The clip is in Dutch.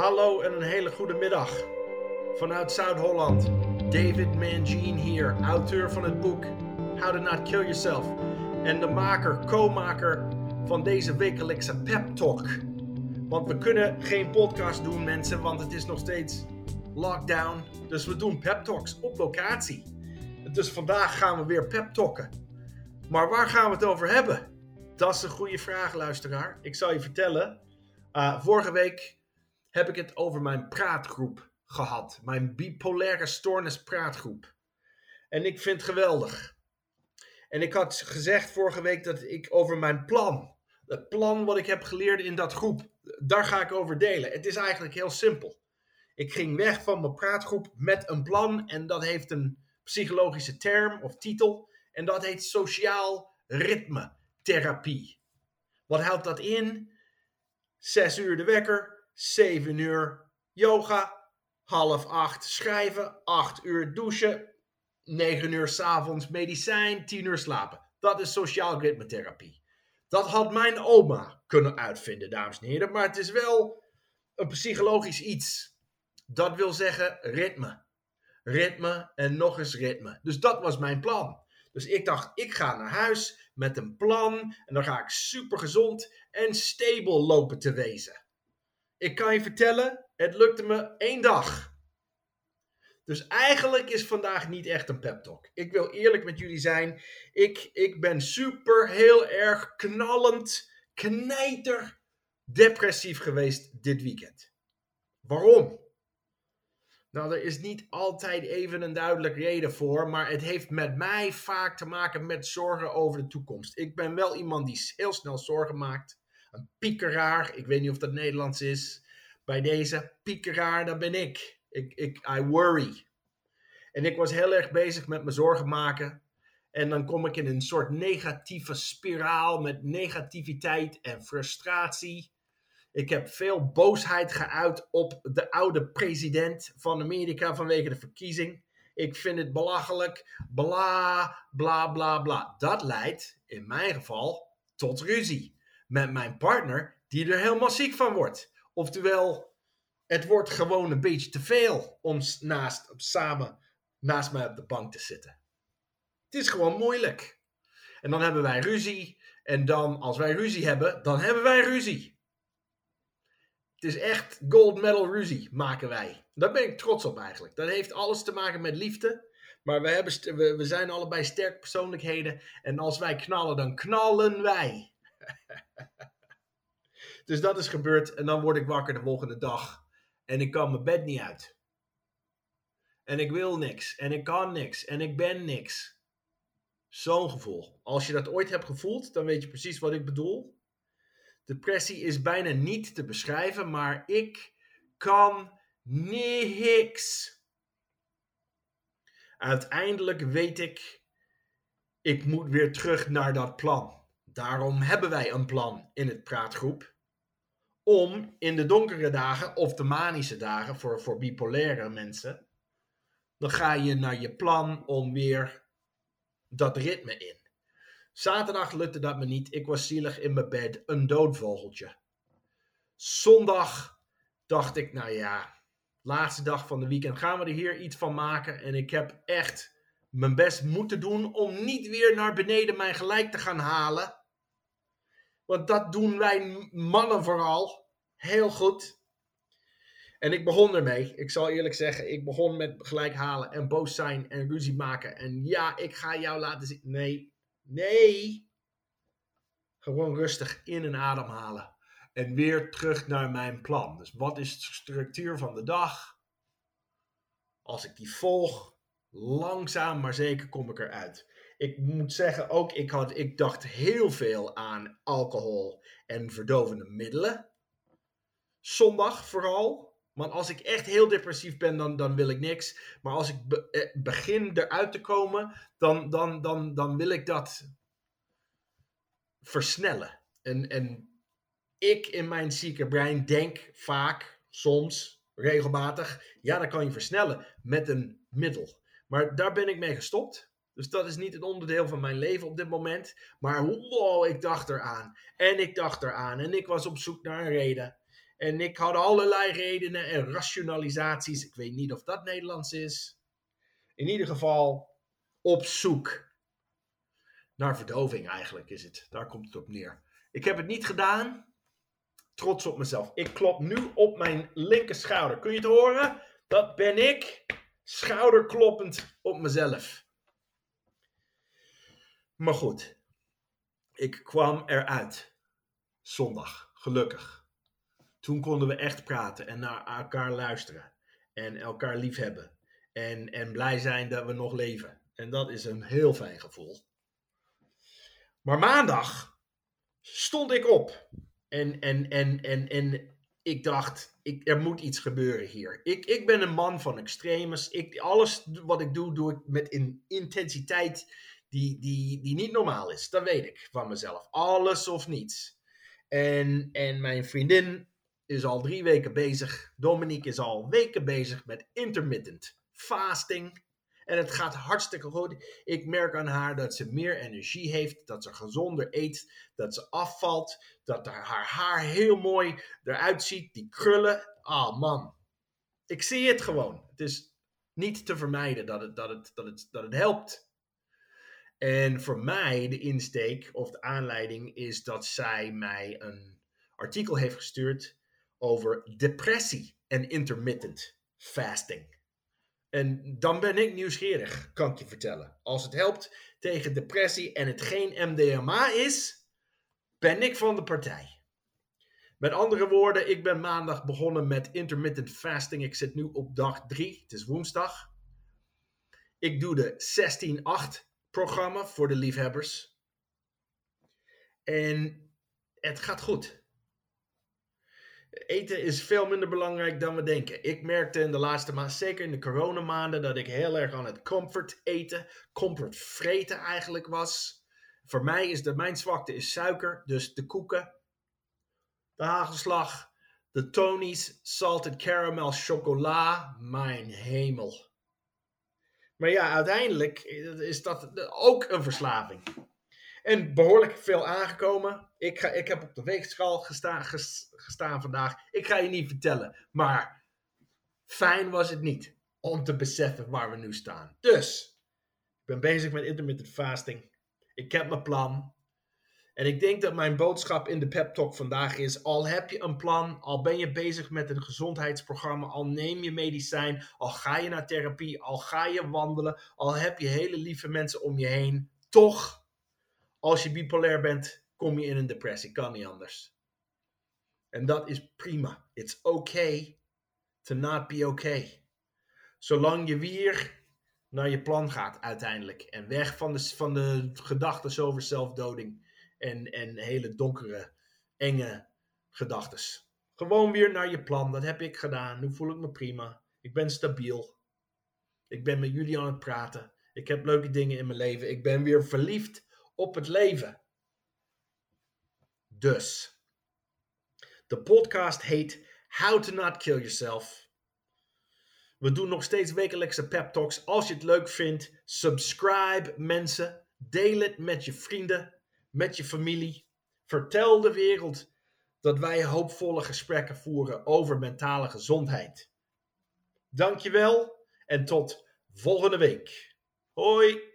Hallo en een hele goede middag. Vanuit Zuid-Holland, David Mangine hier, auteur van het boek How to Not Kill Yourself. En de maker, co-maker van deze wekelijkse pep talk. Want we kunnen geen podcast doen mensen, want het is nog steeds lockdown. Dus we doen pep talks op locatie. Dus vandaag gaan we weer pep talken. Maar waar gaan we het over hebben? Dat is een goede vraag, luisteraar. Ik zal je vertellen. Uh, vorige week heb ik het over mijn praatgroep gehad. Mijn bipolaire stoornis praatgroep. En ik vind het geweldig. En ik had gezegd vorige week dat ik over mijn plan, het plan wat ik heb geleerd in dat groep, daar ga ik over delen. Het is eigenlijk heel simpel. Ik ging weg van mijn praatgroep met een plan en dat heeft een psychologische term of titel. En dat heet sociaal ritme therapie. Wat houdt dat in? Zes uur de wekker, 7 uur yoga, half acht schrijven, 8 uur douchen, 9 uur s'avonds medicijn, 10 uur slapen. Dat is sociaal ritmetherapie. Dat had mijn oma kunnen uitvinden, dames en heren, maar het is wel een psychologisch iets. Dat wil zeggen ritme. Ritme en nog eens ritme. Dus dat was mijn plan. Dus ik dacht, ik ga naar huis met een plan en dan ga ik super gezond en stable lopen te wezen. Ik kan je vertellen, het lukte me één dag. Dus eigenlijk is vandaag niet echt een pep talk. Ik wil eerlijk met jullie zijn. Ik, ik ben super, heel erg knallend, knijter depressief geweest dit weekend. Waarom? Nou, er is niet altijd even een duidelijke reden voor, maar het heeft met mij vaak te maken met zorgen over de toekomst. Ik ben wel iemand die heel snel zorgen maakt. Een piekeraar, ik weet niet of dat Nederlands is. Bij deze piekeraar, dat ben ik. ik, ik I worry. En ik was heel erg bezig met me zorgen maken. En dan kom ik in een soort negatieve spiraal met negativiteit en frustratie. Ik heb veel boosheid geuit op de oude president van Amerika vanwege de verkiezing. Ik vind het belachelijk. Bla, bla, bla, bla. Dat leidt in mijn geval tot ruzie met mijn partner, die er helemaal ziek van wordt. Oftewel, het wordt gewoon een beetje te veel om naast, samen naast mij op de bank te zitten. Het is gewoon moeilijk. En dan hebben wij ruzie. En dan, als wij ruzie hebben, dan hebben wij ruzie. Het is echt gold medal ruzie maken wij. Daar ben ik trots op eigenlijk. Dat heeft alles te maken met liefde. Maar we, hebben, we, we zijn allebei sterke persoonlijkheden. En als wij knallen, dan knallen wij. dus dat is gebeurd. En dan word ik wakker de volgende dag. En ik kan mijn bed niet uit. En ik wil niks. En ik kan niks. En ik ben niks. Zo'n gevoel. Als je dat ooit hebt gevoeld, dan weet je precies wat ik bedoel. Depressie is bijna niet te beschrijven, maar ik kan niks. Uiteindelijk weet ik, ik moet weer terug naar dat plan. Daarom hebben wij een plan in het praatgroep. Om in de donkere dagen of de manische dagen voor, voor bipolaire mensen. Dan ga je naar je plan om weer dat ritme in. Zaterdag lukte dat me niet. Ik was zielig in mijn bed, een doodvogeltje. Zondag dacht ik, nou ja, laatste dag van de weekend gaan we er hier iets van maken. En ik heb echt mijn best moeten doen om niet weer naar beneden mijn gelijk te gaan halen. Want dat doen wij mannen vooral heel goed. En ik begon ermee. Ik zal eerlijk zeggen, ik begon met gelijk halen en boos zijn en ruzie maken. En ja, ik ga jou laten zien. Nee, nee. Gewoon rustig in en ademhalen. En weer terug naar mijn plan. Dus wat is de structuur van de dag? Als ik die volg, langzaam maar zeker kom ik eruit. Ik moet zeggen ook, ik, had, ik dacht heel veel aan alcohol en verdovende middelen. Zondag vooral. Want als ik echt heel depressief ben, dan, dan wil ik niks. Maar als ik eh, begin eruit te komen, dan, dan, dan, dan wil ik dat versnellen. En, en ik in mijn zieke brein denk vaak, soms, regelmatig, ja, dat kan je versnellen met een middel. Maar daar ben ik mee gestopt. Dus dat is niet een onderdeel van mijn leven op dit moment. Maar wow, ik dacht eraan. En ik dacht eraan. En ik was op zoek naar een reden. En ik had allerlei redenen en rationalisaties. Ik weet niet of dat Nederlands is. In ieder geval op zoek naar verdoving eigenlijk is het. Daar komt het op neer. Ik heb het niet gedaan. Trots op mezelf. Ik klop nu op mijn linker schouder. Kun je het horen? Dat ben ik. Schouderkloppend op mezelf. Maar goed. Ik kwam eruit. Zondag. Gelukkig. Toen konden we echt praten en naar elkaar luisteren. En elkaar liefhebben. En, en blij zijn dat we nog leven. En dat is een heel fijn gevoel. Maar maandag stond ik op. En, en, en, en, en ik dacht, ik, er moet iets gebeuren hier. Ik, ik ben een man van extremes. Ik, alles wat ik doe, doe ik met een intensiteit die, die, die niet normaal is. Dat weet ik van mezelf. Alles of niets. En, en mijn vriendin is al drie weken bezig. Dominique is al weken bezig met intermittent fasting. En het gaat hartstikke goed. Ik merk aan haar dat ze meer energie heeft, dat ze gezonder eet, dat ze afvalt, dat haar haar heel mooi eruit ziet, die krullen. Ah oh man, ik zie het gewoon. Het is niet te vermijden dat het, dat het, dat het, dat het helpt. En voor mij de insteek of de aanleiding is dat zij mij een artikel heeft gestuurd over depressie en intermittent fasting. En dan ben ik nieuwsgierig, kan ik je vertellen. Als het helpt tegen depressie en het geen MDMA is, ben ik van de partij. Met andere woorden, ik ben maandag begonnen met intermittent fasting. Ik zit nu op dag 3, het is woensdag. Ik doe de 16-8 programma voor de liefhebbers. En het gaat goed eten is veel minder belangrijk dan we denken. Ik merkte in de laatste maanden, zeker in de coronamaanden, dat ik heel erg aan het comfort eten, comfort vreten eigenlijk was. Voor mij is de, mijn zwakte is suiker, dus de koeken, de hagelslag, de Tony's salted caramel chocola, mijn hemel. Maar ja, uiteindelijk is dat ook een verslaving. En behoorlijk veel aangekomen. Ik, ga, ik heb op de weegschaal gestaan vandaag. Ik ga je niet vertellen. Maar fijn was het niet om te beseffen waar we nu staan. Dus, ik ben bezig met intermittent fasting. Ik heb mijn plan. En ik denk dat mijn boodschap in de pep talk vandaag is: al heb je een plan, al ben je bezig met een gezondheidsprogramma, al neem je medicijn, al ga je naar therapie, al ga je wandelen, al heb je hele lieve mensen om je heen, toch als je bipolair bent, kom je in een depressie. Kan niet anders. En dat is prima. It's okay to not be okay. Zolang je weer naar je plan gaat uiteindelijk. En weg van de, van de gedachten over zelfdoding. En, en hele donkere, enge gedachten. Gewoon weer naar je plan. Dat heb ik gedaan. Nu voel ik me prima. Ik ben stabiel. Ik ben met jullie aan het praten. Ik heb leuke dingen in mijn leven. Ik ben weer verliefd op het leven. Dus, de podcast heet How to Not Kill Yourself. We doen nog steeds wekelijkse pep talks. Als je het leuk vindt, subscribe mensen. Deel het met je vrienden, met je familie. Vertel de wereld dat wij hoopvolle gesprekken voeren over mentale gezondheid. Dankjewel en tot volgende week. Hoi!